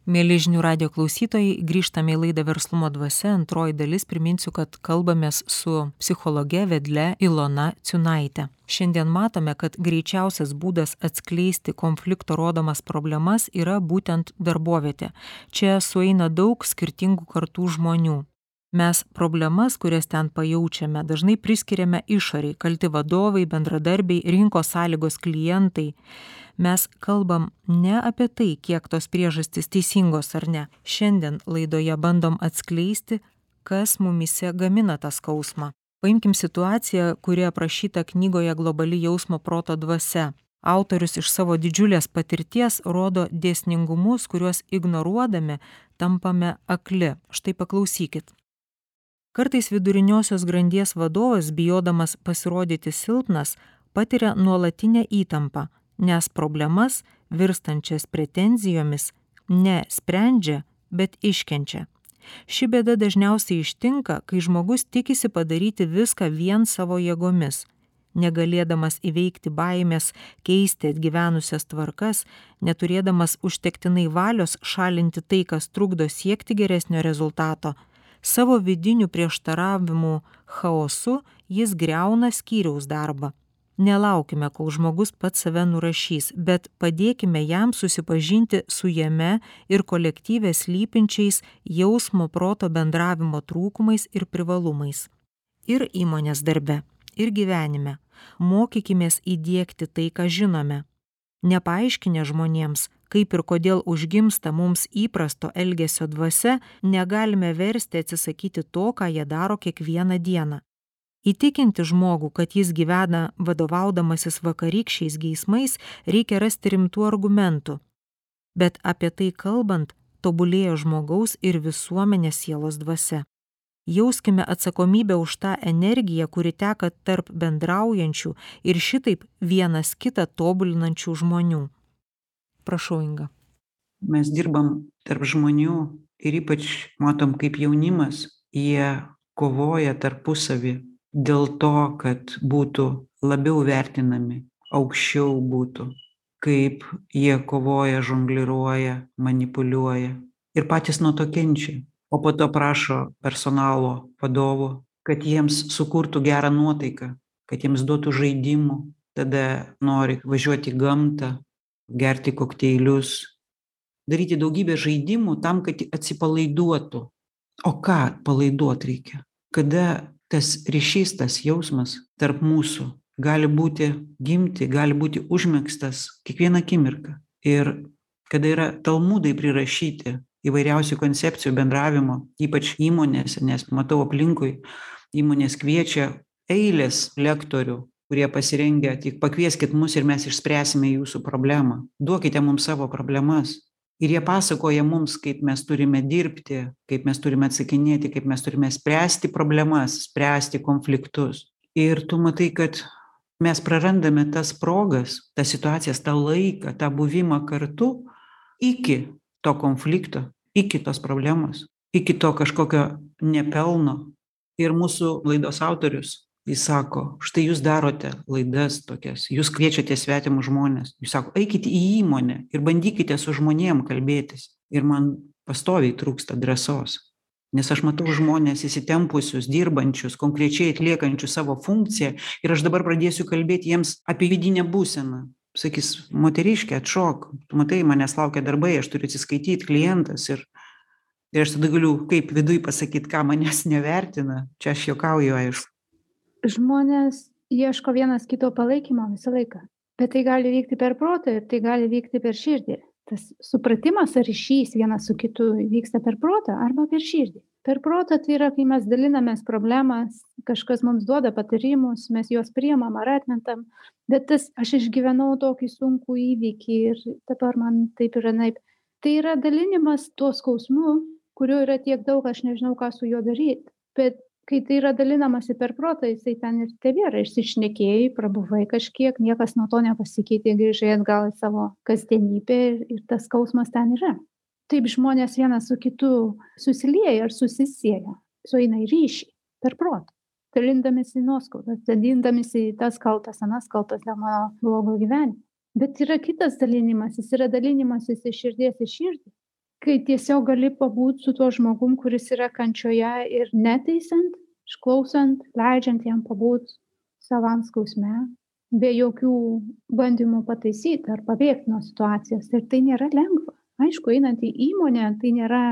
Mėly žinių radio klausytojai, grįžtame į laidą Verslumo dvasia. Antroji dalis priminsiu, kad kalbamės su psichologe vedle Ilona Ciunaitė. Šiandien matome, kad greičiausias būdas atskleisti konflikto rodomas problemas yra būtent darbovietė. Čia sueina daug skirtingų kartų žmonių mes problemas kurias ten pajaučiame dažnai priskiriame išorei kalti vadovai bendradarbiai rinkos sąlygos klientai. Mes kalbam ne apie tai kiek tos priežastys teisingos ar ne. Šiandien laidoje bandom atskleisti kas mumyse gamina tą skausmą. Paimkim situaciją kuri aprašyta knygoje globali jausmo proto dvasia. Autorius iš savo didžiulės patirties rodo dėsningumus kuriuos ignoruodami tampame akli. Štai paklausykit kartais viduriniosios grandies vadovas bijodamas pasirodyti silpnas patiria nuolatinę įtampą, nes problemas, virstančias pretenzijomis, ne sprendžia, bet iškenčia. Ši bėda dažniausiai ištinka, kai žmogus tikisi padaryti viską vien savo jėgomis negalėdamas įveikti baimės keisti atgyvenusias tvarkas neturėdamas užtektinai valios šalinti tai kas trukdo siekti geresnio rezultato savo vidinių prieštaravimų chaosu jis griauna skyriaus darbą. Nelaukime kol žmogus pats save nurašys bet padėkime jam susipažinti su jame ir kolektyve slypinčiais jausmo proto bendravimo trūkumais ir privalumais. Ir įmonės darbe ir gyvenime. Mokykimės įdiegti tai ką žinome. Nepaaiškinę žmonėms kaip ir kodėl užgimsta mums įprasto elgesio dvasia negalime versti atsisakyti to ką jie daro kiekvieną dieną. Įtikinti žmogų kad jis gyvena vadovaudamasis vakarykščiais geismais reikia rasti rimtų argumentų. Bet apie tai kalbant tobulėja žmogaus ir visuomenės sielos dvasia. Jauskime atsakomybę už tą energiją kuri teka tarp bendraujančių ir šitaip vienas kitą tobulinančių žmonių prašau inga mes dirbam tarp žmonių ir ypač matom kaip jaunimas jie kovoja tarpusavy dėl to kad būtų labiau vertinami aukščiau būtų kaip jie kovoja žongliruoja manipuliuoja ir patys nuo to kenčia. O po to prašo personalo vadovų kad jiems sukurtų gerą nuotaiką kad jiems duotų žaidimų. Tada nori važiuot į gamtą gerti kokteilius daryti daugybę žaidimų tam kad atsipalaiduotų. O ką atpalaiduot reikia? Kada tas ryšys tas jausmas tarp mūsų gali būti gimti gali būti užmegztas kiekvieną akimirką. Ir kada yra talmudai prirašyti įvairiausių koncepcijų bendravimo ypač įmonėse nes matau aplinkui įmonės kviečia eilės lektorių kurie pasirengę tik pakvieskit mus ir mes išspręsime jūsų problemą. Duokite mums savo problemas. Ir jie pasakoja mums kaip mes turime dirbti kaip mes turime atsakinėti kaip mes turime spręsti problemas spręsti konfliktus. Ir tu matai kad mes prarandame tas progas tas situacijas tą laiką tą buvimą kartu iki to konflikto iki tos problemos iki to kažkokio nepelno. Ir mūsų laidos autorius jis sako štai jūs darote laidas tokias jūs kviečiate svetimus žmones jūs sako eikit į įmonę ir bandykite su žmonėm kalbėtis. Ir man pastoviai trūksta drąsos nes aš matau žmones įsitempusius dirbančius konkrečiai atliekančius savo funkciją ir aš dabar pradėsiu kalbėt jiems apie vidinę būseną. Sakys moteriške atšok tu matai manęs laukia darbai aš turiu atsiskaityt klientas ir ir aš tada galiu kaip viduj pasakyt ką manęs nevertina. Čia aš juokauju aišku žmonės ieško vienas kito palaikymo visą laiką. Bet tai gali vykti per protą ir tai gali vykti per širdį. Tas supratimas ar ryšys vienas su kitu vyksta per protą arba per širdį. Per protą tai yra kai mes dalinamės problemas kažkas mums duoda patarimus mes juos priimam ar atmetam. Bet tas aš išgyvenau tokį sunkų įvykį ir dabar man taip ir anaip tai yra dalinimas tuo skausmu kurio yra tiek daug aš nežinau ką su juo daryt. Bet kai tai yra dalinamasi per protą jisai ten ir tebėra išsišnekėjai prabuvai kažkiek niekas nuo to nepasikeitė grįžai atgal į savo kasdienybę ir ir tas skausmas ten yra. Taip žmonės vienas su kitu susilieja ir susisieja sueina į ryšį per protą dalindamiesi nuoskaudas dalindamiesi į tas kaltas anas kaltas dėl mano blogo gyvenimo. Bet yra kitas dalinimasis yra dalinimasis iš širdies į širdį kai tiesiog gali pabūt su tuo žmogum kuris yra kančioje ir neteisiant išklausant leidžiant jam pabūt savam skausme be jokių bandymų pataisyt ar pabėgt nuo situacijos. Ir tai nėra lengva. Aišku einant į įmonę tai nėra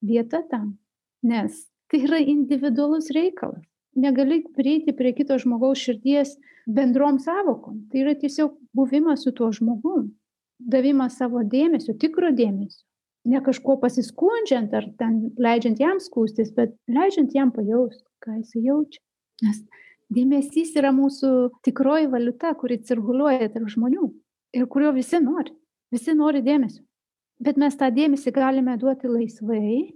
vieta tam nes tai yra individualus reikalas. Negali prieiti prie kito žmogaus širdies bendrom sąvokom tai yra tiesiog buvimas su tuo žmogum davimas savo dėmesio tikro dėmesio ne kažkuo pasiskundžiant ar ten leidžiant jam skųstis bet leidžiant jam pajaust ką jisai jaučia. Nes dėmesys yra mūsų tikroji valiuta kuri cirkuliuoja tarp žmonių ir kurio visi nori. Visi nori dėmesio. Bet mes tą dėmesį galime duoti laisvai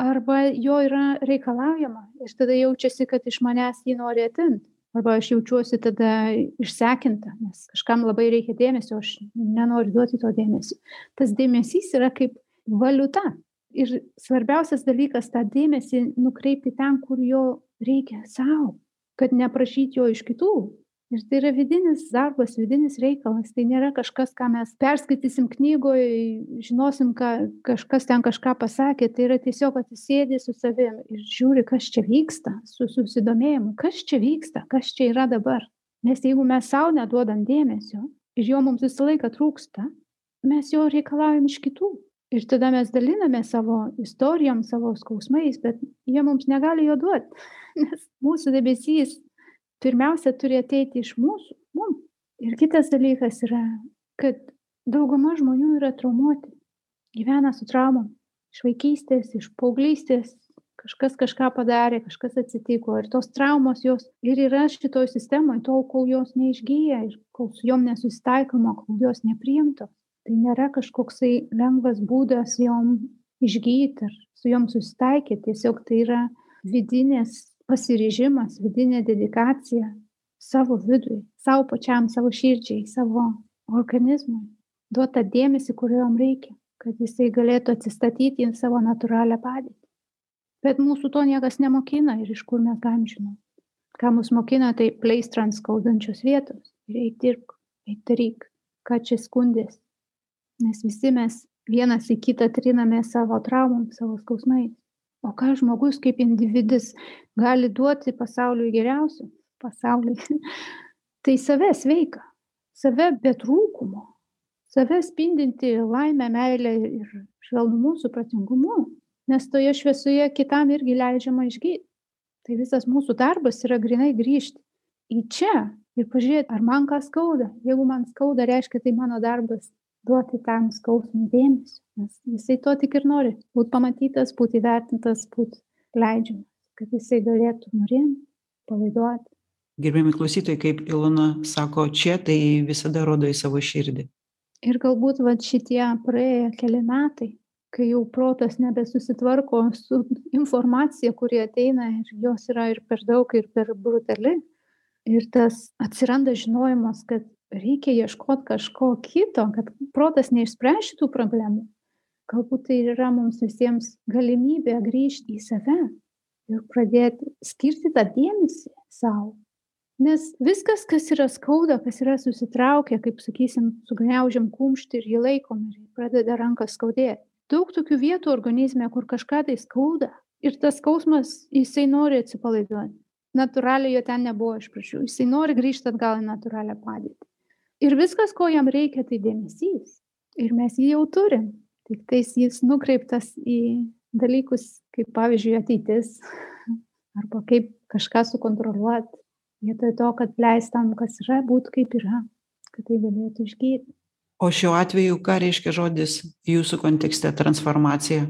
arba jo yra reikalaujama. Ir tada jaučiasi kad iš manęs jį nori atimt. Arba aš jaučiuosi tada išsekinta nes kažkam labai reikia dėmesio aš nenoriu duoti to dėmesio. Tas dėmesys yra kaip valiuta. Ir svarbiausias dalykas tą dėmesį nukreipti ten kur jo reikia sau kad neprašyt jo iš kitų. Ir tai yra vidinis darbas vidinis reikalas. Tai nėra kažkas ką mes perskaitysim knygoj žinosim ką kažkas ten kažką pasakė. Tai yra tiesiog atsisėdi su savim ir žiūri kas čia vyksta su susidomėjimu. Kas čia vyksta kas čia yra dabar? Nes jeigu mes sau neduodam dėmesio ir jo mums visą laiką trūksta mes jo reikalaujam iš kitų ir tada mes dalinamės savo istorijom savo skausmais bet jie mums negali jo duot nes mūsų dėmesys pirmiausia turi ateiti iš mūsų mum. Ir kitas dalykas yra kad dauguma žmonių yra traumuoti. Gyvena su traumom. Iš vaikystės iš paauglystės kažkas kažką padarė kažkas atsitiko. Ir tos traumos jos ir yra šitoj sistemoj tol kol jos neišgyja ir kol su jom nesusitaikoma kol jos nepriimtos tai nėra kažkoksai lengvas būdas jom išgyt ar su jom susitaikyt tiesiog tai yra vidinės pasiryžimas vidinė dedikacija savo vidui sau pačiam savo širdžiai savo organizmui. Duot tą dėmesį kurio jam reikia kad jisai galėtų atsistatyti į savo natūralią padėtį. Bet mūsų to niekas nemokina ir iš kur mes galim žinot. Ką mus mokina tai pleistrant skaudančios vietos. Eik dirbk eik daryk. Ką čia skundies nes visi mes vienas į kitą trinamės savo traumom savo skausmais. O ką žmogus kaip individas gali duoti pasauliui geriausio? Pasauliui. Tai save sveiką save be trūkumo save spindintį laimę meilę ir švelnumu supratingumu. Nes toje šviesoje kitam irgi leidžiama išgyt. Tai visas mūsų darbas yra grynai grįžti į čia ir pažiūrėt ar man ką skauda. Jeigu man skauda reiškia tai mano darbas duoti tam skausmui dėmesio nes jisai to tik ir nori būt pamatytas būt įvertintas būt leidžiamas kad jisai galėtų nurimt palaiduot. Gerbiami klausytojai kaip ilona sako čia tai visada rodo į savo širdį. Ir galbūt vat šitie praėję keli metai kai jau protas nebesusitvarko su informacija kuri ateina ir jos yra ir per daug ir per brutali ir tas atsiranda žinojimas kad reikia ieškot kažko kito kad protas neišspręs šitų problemų. Galbūt tai yra mums visiems galimybė grįžt į save ir pradėt skirti tą dėmesį sau. Nes viskas kas yra skauda kas yra susitraukę kaip sakysim sugniaužiam kumštį ir jį laikom ir pradeda ranką skaudėt. Daug tokių vietų organizme kur kažką tai skauda ir tas skausmas jisai nori atsipalaiduot. Natūraliai jo ten nebuvo iš pradžių. Jisai nori grįžt atgal į natūralią padėtį ir viskas ko jam reikia tai dėmesys. Ir mes jį jau turim. Tiktais jis nukreiptas į dalykus kaip pavyzdžiui ateitis arba kaip kažką sukontroliuot vietoj to kad leist tam kas yra būt kaip yra kad tai galėtų išgyt o šiuo atveju ką reiškia žodis jūsų kontekste transformacija?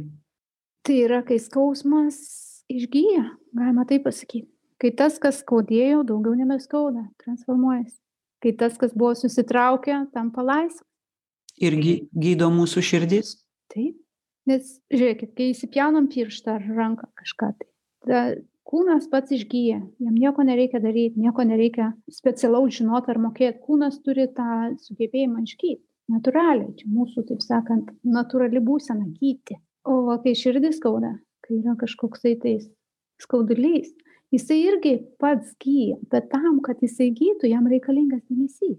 Tai yra kai skausmas išgyja galima taip pasakyt kai tas kas skaudėjo daugiau nebeskauda transformuojasi kai tas, kas buvo susitraukę, tampa laisvas. Ir gydo mūsų širdis? Taip. Nes žiūrėkit, kai įsipjaunam pirštą ar ranką kažką, tai ta, kūnas pats išgyja, jam nieko nereikia daryti, nieko nereikia specialaus žinoti ar mokėti, kūnas turi tą sugebėjimą išgyti. Naturaliai, čia mūsų, taip sakant, natūrali būsena gyti. O kai širdis skauda, kai yra kažkoksai tais skaudulys, jisai irgi pats gyja bet tam kad jisai gytų jam reikalingas dėmesys.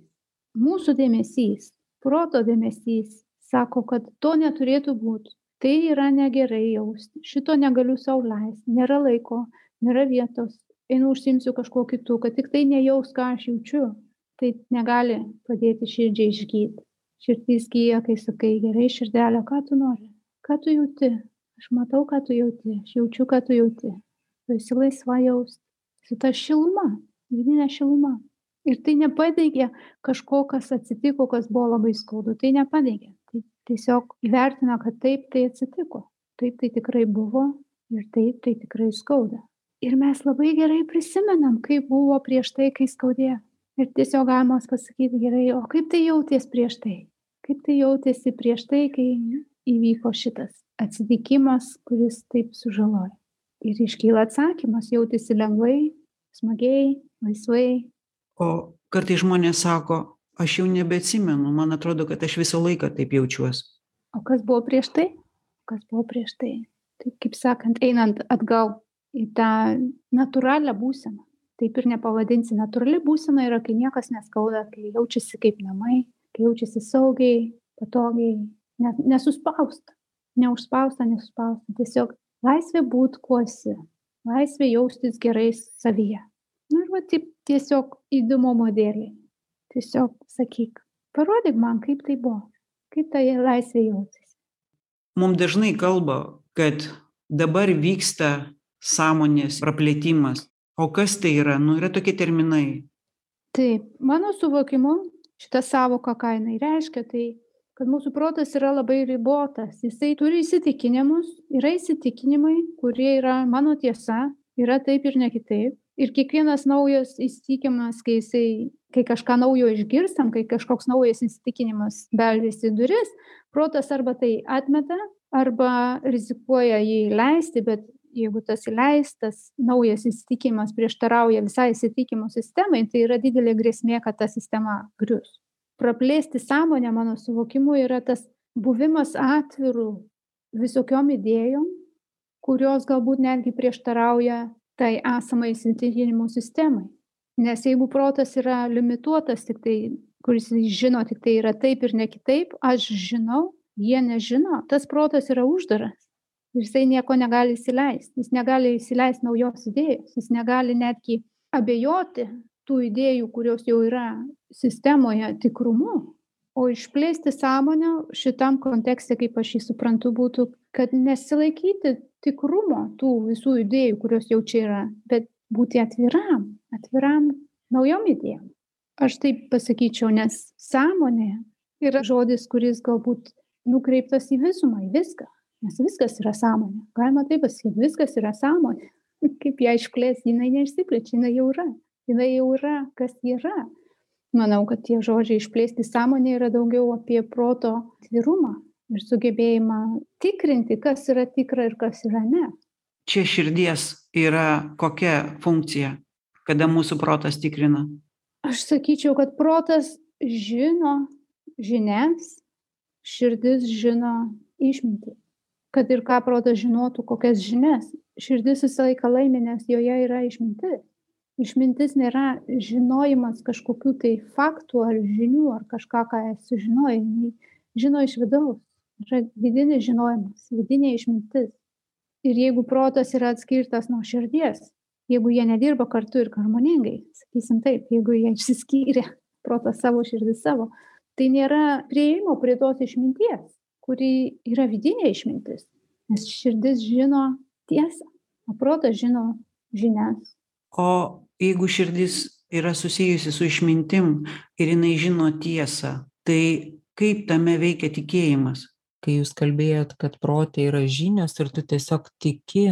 Mūsų dėmesys proto dėmesys sako kad to neturėtų būt. Tai yra negerai jausti šito negaliu sau leist nėra laiko nėra vietos einu užsiimsiu kažkuo kitu kad tiktai nejaust ką aš jaučiu tai negali padėti širdžiai išgyt. Širdis gyja kai sakai gerai širdele ką tu nori? Ką tu jauti? Aš matau ką tu jauti aš jaučiu ką tu jauti tu esi laisva jaust su ta šiluma vidine šiluma ir tai nepadeigia kažko kas atsitiko kas buvo labai skaudu tai nepadeigia tai tiesiog įvertina kad taip tai atsitiko taip tai tikrai buvo ir taip tai tikrai skauda ir mes labai gerai prisimenam kaip buvo prieš tai kai skaudėjo ir tiesiog galima pasakyti gerai o kaip tai jautės prieš tai kaip tai jautėsi prieš tai kai įvyko šitas atsitikimas kuris taip sužalojo ir iškyla atsakymas jautėsi lengvai smagiai laisvai. O kartai žmonės sako, aš jau nebeatsimenu, man atrodo, kad aš visą laiką taip jaučiuosi. O kas buvo prieš tai? Kas buvo prieš tai? Tai kaip sakant, einant atgal į tą natūralią būseną. Taip ir nepavadinsi. Natūrali būsena yra, kai niekas neskauda, kai jaučiasi kaip namai, kai jaučiasi saugiai, patogiai, nesuspausta, neužspausta, nesuspausta. Tiesiog laisvė būt kuo esi, laisvė jaustis gerai savyje. Na ir va taip tiesiog įdomumo dėliai. Tiesiog sakyk, parodyk man, kaip tai buvo, kaip tai laisvė jautėsi. Mums dažnai kalba, kad dabar vyksta sąmonės praplėtimas. O kas tai yra? Nu, yra tokie terminai. Taip, mano suvokimu, šita savoka, ką jinai reiškia, tai kad mūsų protas yra labai ribotas. Jisai turi įsitikinimus, yra įsitikinimai, kurie yra mano tiesa, yra taip ir ne kitaip. Ir kiekvienas naujas įsitikinimas, kai, jisai, kai kažką naujo išgirstam, kai kažkoks naujas įsitikinimas beldžiasi duris, protas arba tai atmeta, arba rizikuoja jį leisti, bet jeigu tas įleistas naujas įsitikinimas prieštarauja visai įsitikinimų sistemai, tai yra didelė grėsmė, kad ta sistema grius. Praplėsti sąmonę, mano suvokimu, yra tas buvimas atvirų visokiom idėjom, kurios galbūt netgi prieštarauja tai esamai įsitikinimų sistemai. Nes jeigu protas yra limituotas, tik tai, kuris žino, tik tai yra taip ir ne kitaip, aš žinau, jie nežino, tas protas yra uždaras ir jisai nieko negali įsileisti. Jis negali įsileisti naujos idėjos, jis negali netgi abejoti tų idėjų, kurios jau yra sistemoje tikrumu. O išplėsti sąmonę šitam kontekste, kaip aš jį suprantu, būtų, kad nesilaikyti tikrumo tų visų idėjų, kurios jau čia yra, bet būti atviram, atviram naujom idėjom. Aš taip pasakyčiau, nes sąmonė yra žodis, kuris galbūt nukreiptas į visumą, į viską. Nes viskas yra sąmonė. Galima taip pasakyti, viskas yra sąmonė. Kaip ją išplės, jinai neišsiplečia, jinai jau yra. Jinai jau yra, kas yra. Manau, kad tie žodžiai išplėsti sąmonė yra daugiau apie proto tvirumą ir sugebėjimą tikrinti, kas yra tikra ir kas yra ne. Čia širdies yra kokia funkcija, kada mūsų protas tikrina? Aš sakyčiau, kad protas žino žinias, širdis žino išmintį kad ir ką protas žinotų, kokias žinias. Širdis visą laiką laimė, nes joje yra išmintis. Išmintis nėra žinojimas kažkokių tai faktų ar žinių ar kažką, ką esi žinojai. Žino iš vidaus. Yra vidinis žinojimas, vidinė išmintis. Ir jeigu protas yra atskirtas nuo širdies, jeigu jie nedirba kartu ir harmoningai, sakysim taip, jeigu jie išsiskyrė protas savo, širdis savo, tai nėra prieimo prie tos išminties kuri yra vidinė išmintis. Nes širdis žino tiesą, o protas žino žinias. O jeigu širdis yra susijusi su išmintim ir jinai žino tiesą, tai kaip tame veikia tikėjimas? Kai jūs kalbėjot, kad protė yra žinios ir tu tiesiog tiki,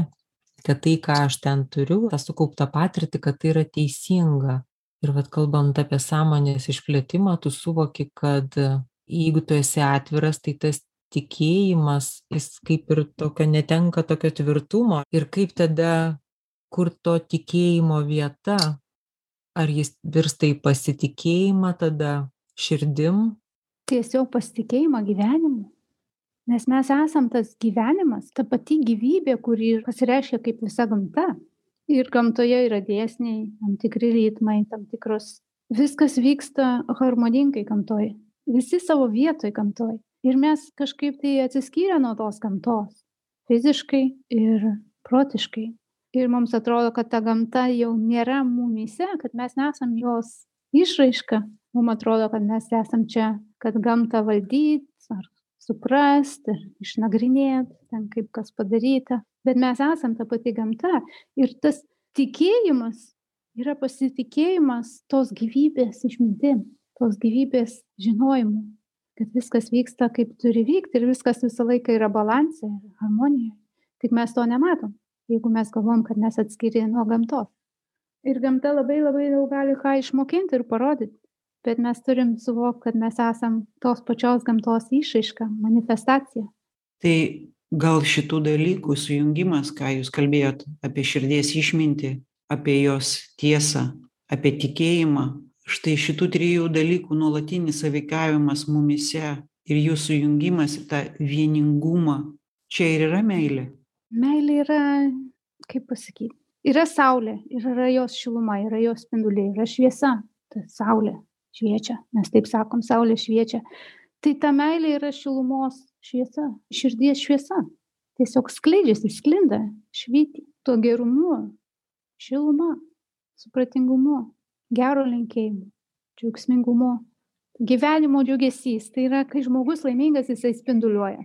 kad tai, ką aš ten turiu, tą sukauptą patirtį, kad tai yra teisinga. Ir vad kalbant apie sąmonės išplėtimą, tu suvoki, kad jeigu tu esi atviras, tai tas tikėjimas jis kaip ir tokio netenka tokio tvirtumo ir kaip tada kur to tikėjimo vieta? Ar jis virsta į pasitikėjimą tada širdim? Tiesiog pasitikėjimą gyvenimu. Nes mes esam tas gyvenimas ta pati gyvybė kuri pasireiškia kaip visa gamta. Ir gamtoje yra dėsniai tam tikri ritmai tam tikros viskas vyksta harmoningai gamtoj visi savo vietoj gamtoj ir mes kažkaip tai atsiskyrę nuo tos gamtos. Fiziškai ir protiškai ir mums atrodo kad ta gamta jau nėra mumyse kad mes nesam jos išraiška. Mum atrodo kad mes esam čia kad gamtą valdyt ar suprast ir išnagrinėt ten kaip kas padaryta. Bet mes esam ta pati gamta ir tas tikėjimas yra pasitikėjimas tos gyvybės išmintim tos gyvybės žinojimu kad viskas vyksta kaip turi vykti ir viskas visą laiką yra balanse ir harmonijoj tik mes to nematom jeigu mes galvojam kad mes atskiri nuo gamtos. Ir gamta labai labai daug gali ką išmokint ir parodyt bet mes turim suvokt kad mes esam tos pačios gamtos išraiška manifestacija. Tai gal šitų dalykų sujungimas ką jūs kalbėjot apie širdies išmintį apie jos tiesą apie tikėjimą štai šitų trijų dalykų nuolatinis sąveikavimas mumyse ir jų sujungimas į tą vieningumą. Čia ir yra meilė meilė yra kaip pasakyt yra saulė yra jos šiluma yra jos spinduliai yra šviesa. Ta saulė šviečia mes taip sakom saulė šviečia. Tai ta meilė yra šilumos šviesa širdies šviesa. Tiesiog skleidžiasi sklinda švyti tuo gerumu šiluma supratingumu gero linkėjimu džiaugsmingumu. Gyvenimo džiugesys tai yra kai žmogus laimingas jisai spinduliuoja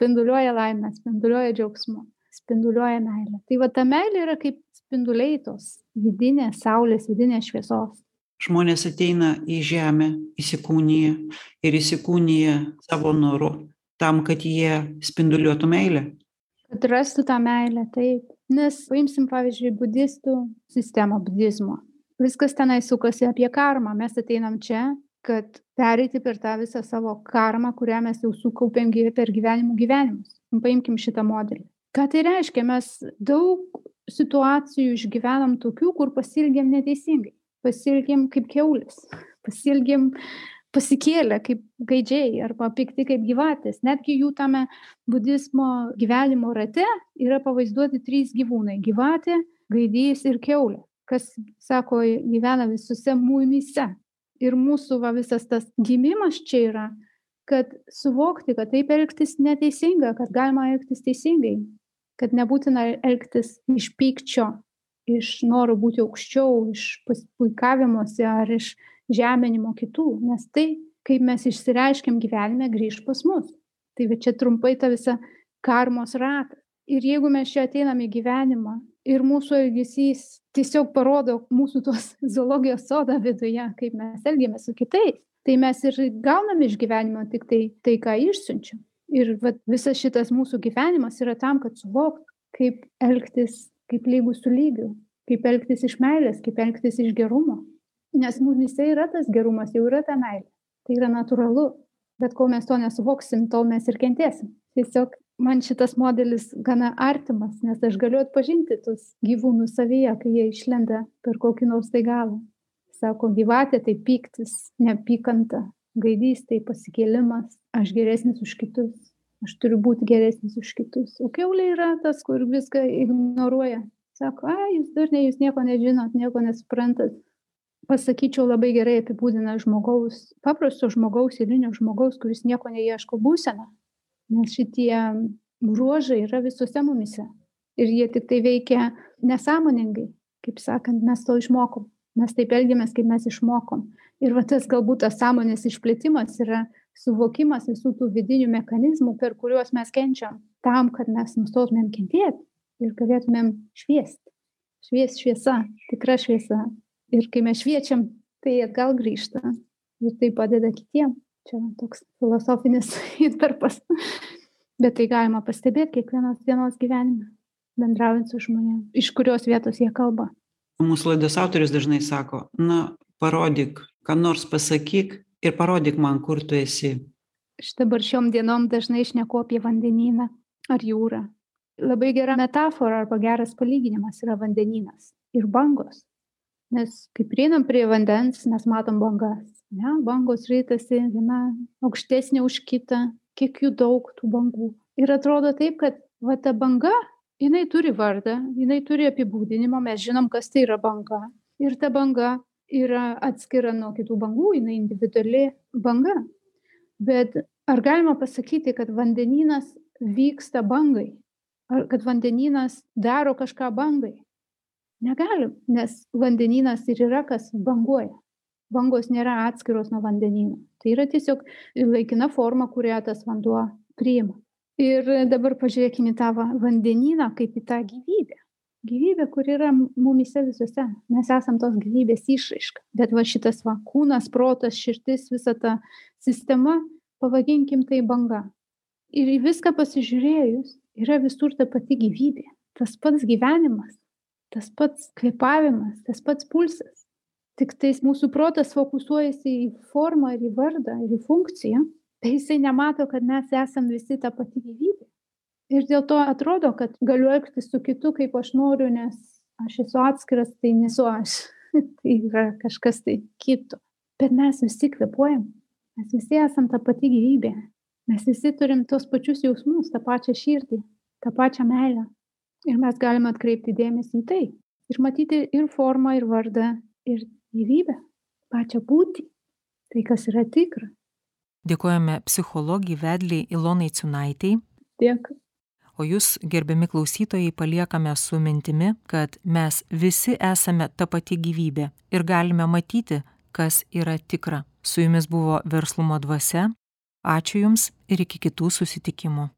spinduliuoja laime spinduliuoja džiaugsmu spinduliuoja meile tai va ta meilė yra kaip spinduliai tos vidinės saulės vidinės šviesos. Žmonės ateina į žemę įsikūnija ir įsikūnija savo noru tam kad jie spinduliuotų meilę. Kad rastų tą meilę taip. Nes paimsim pavyzdžiui budistų sistemą budizmo. Viskas tenai sukasi apie karmą. Mes ateinam čia kad pereiti per tą visą savo karmą kurią mes jau sukaupėm per gyvenimų gyvenimus. Paimkim šitą modelį. Ką tai reiškia? Mes daug situacijų išgyvenam tokių kur pasielgėm neteisingai. Pasielgėm kaip kiaulės, pasielgėm pasikėlę kaip gaidžiai arba pikti kaip gyvatės. Netgi jų tame budizmo gyvenimo rate yra pavaizduoti trys gyvūnai - gyvatė, gaidys ir keulė, kas, sako, gyvena visose muimyse. Ir mūsų va, visas tas gimimas čia yra, kad suvokti, kad taip elgtis neteisinga, kad galima elgtis teisingai, kad nebūtina elgtis iš pykčio, iš noro būti aukščiau, iš puikavimosi ar iš žeminimo kitų, nes tai, kaip mes išsireiškiam gyvenime, grįž pas mus. Tai čia trumpai ta visa karmos ratas. Ir jeigu mes čia ateinam į gyvenimą ir mūsų elgesys tiesiog parodo mūsų tos zoologijos sodą viduje, kaip mes elgiamės su kitais, tai mes ir gaunam iš gyvenimo tik tai, tai ką išsiunčiam. Ir va, visas šitas mūsų gyvenimas yra tam, kad suvoktų, kaip elgtis kaip lygus su lygiu, kaip elgtis iš meilės, kaip elgtis iš gerumo. Nes mumise yra tas gerumas, jau yra ta meilė. Tai yra natūralu. Bet kol mes to nesuvoksim, tol mes ir kentėsim. Tiesiog man šitas modelis gana artimas, nes aš galiu atpažinti tuos gyvūnus savyje, kai jie išlenda per kokį nors tai galą. Sako, gyvatė tai piktis, neapykanta, gaidys tai pasikėlimas, aš geresnis už kitus, aš turiu būti geresnis už kitus. O keulė yra tas, kur viską ignoruoja. Sako, a, jūs durniai, jūs nieko nežinot, nieko nesuprantat. Pasakyčiau, labai gerai apibūdina žmogaus, paprasto žmogaus, eilinio žmogaus, kuris nieko neieško būseną. Nes šitie bruožai yra visuose mumise. Ir jie tik tai veikia nesąmoningai. Kaip sakant, mes to išmokom. Mes taip elgiamės, kaip mes išmokom. Ir va tas galbūt tas sąmonės išplėtimas yra suvokimas visų tų vidinių mechanizmų, per kuriuos mes kenčiam, tam, kad mes nustotumėm kentėti ir galėtumėm šviesti. Švies šviesa, tikra šviesa. Ir kai mes šviečiam, tai atgal grįžta ir tai padeda kitiem. Čia toks filosofinis įtarpas. Bet tai galima pastebėti kiekvienos dienos gyvenime, bendraujant su žmonėmis, iš kurios vietos jie kalba. Mūsų laidos autoris dažnai sako, na, parodyk, ką nors pasakyk, ir parodyk man, kur tu esi. Aš dabar šiom dienom dažnai išneku apie vandenyną ar jūrą. Labai gera metafora arba geras palyginimas yra vandenynas ir bangos. Nes kai prieinam prie vandens, mes matom bangas. Ne? Bangos rytasi viena aukštesnė už kitą, kiek jų daug tų bangų. Ir atrodo taip, kad va ta banga, jinai turi vardą, jinai turi apibūdinimą, mes žinom, kas tai yra banga. Ir ta banga yra atskira nuo kitų bangų, jinai individuali banga. Bet ar galima pasakyti, kad vandenynas vyksta bangai? Ar kad vandenynas daro kažką bangai? Negalim, nes vandenynas ir yra kas banguoja. Bangos nėra atskiros nuo vandenyno. Tai yra tiesiog laikina forma, kurią tas vanduo priima. Ir dabar pažiūrėkime tą vandenyną kaip į tą gyvybę. Gyvybė kuri yra mumyse visuose. Mes esam tos gyvybės išraiška. Bet va šitas va kūnas protas širdis visa ta sistema pavadinkim tai banga. Ir į viską pasižiūrėjus yra visur ta pati gyvybė. Tas pats gyvenimas tas pats kvėpavimas tas pats pulsas tiktais mūsų protas fokusuojasi į formą ir į vardą ir į funkciją tai jisai nemato kad mes esam visi ta pati gyvybė ir dėl to atrodo kad galiu elgtis su kitu kaip aš noriu nes aš esu atskiras tai nesu aš tai yra kažkas tai kito. Bet mes visi kvepuojam, mes visi esam ta pati gyvybė, mes visi turim tos pačius jausmus, tą pačią širdį, tą pačią meilę. Ir mes galime atkreipti dėmesį į tai. Ir matyti ir formą, ir vardą, ir gyvybę, pačią būtį, tai kas yra tikra. Dėkojame psichologijai vedliai Ilonai Cunaitei. Dėkui. O jūs, gerbiami klausytojai, paliekame su mintimi, kad mes visi esame ta pati gyvybė ir galime matyti, kas yra tikra. Su jumis buvo verslumo dvasia. Ačiū Jums ir iki kitų susitikimų.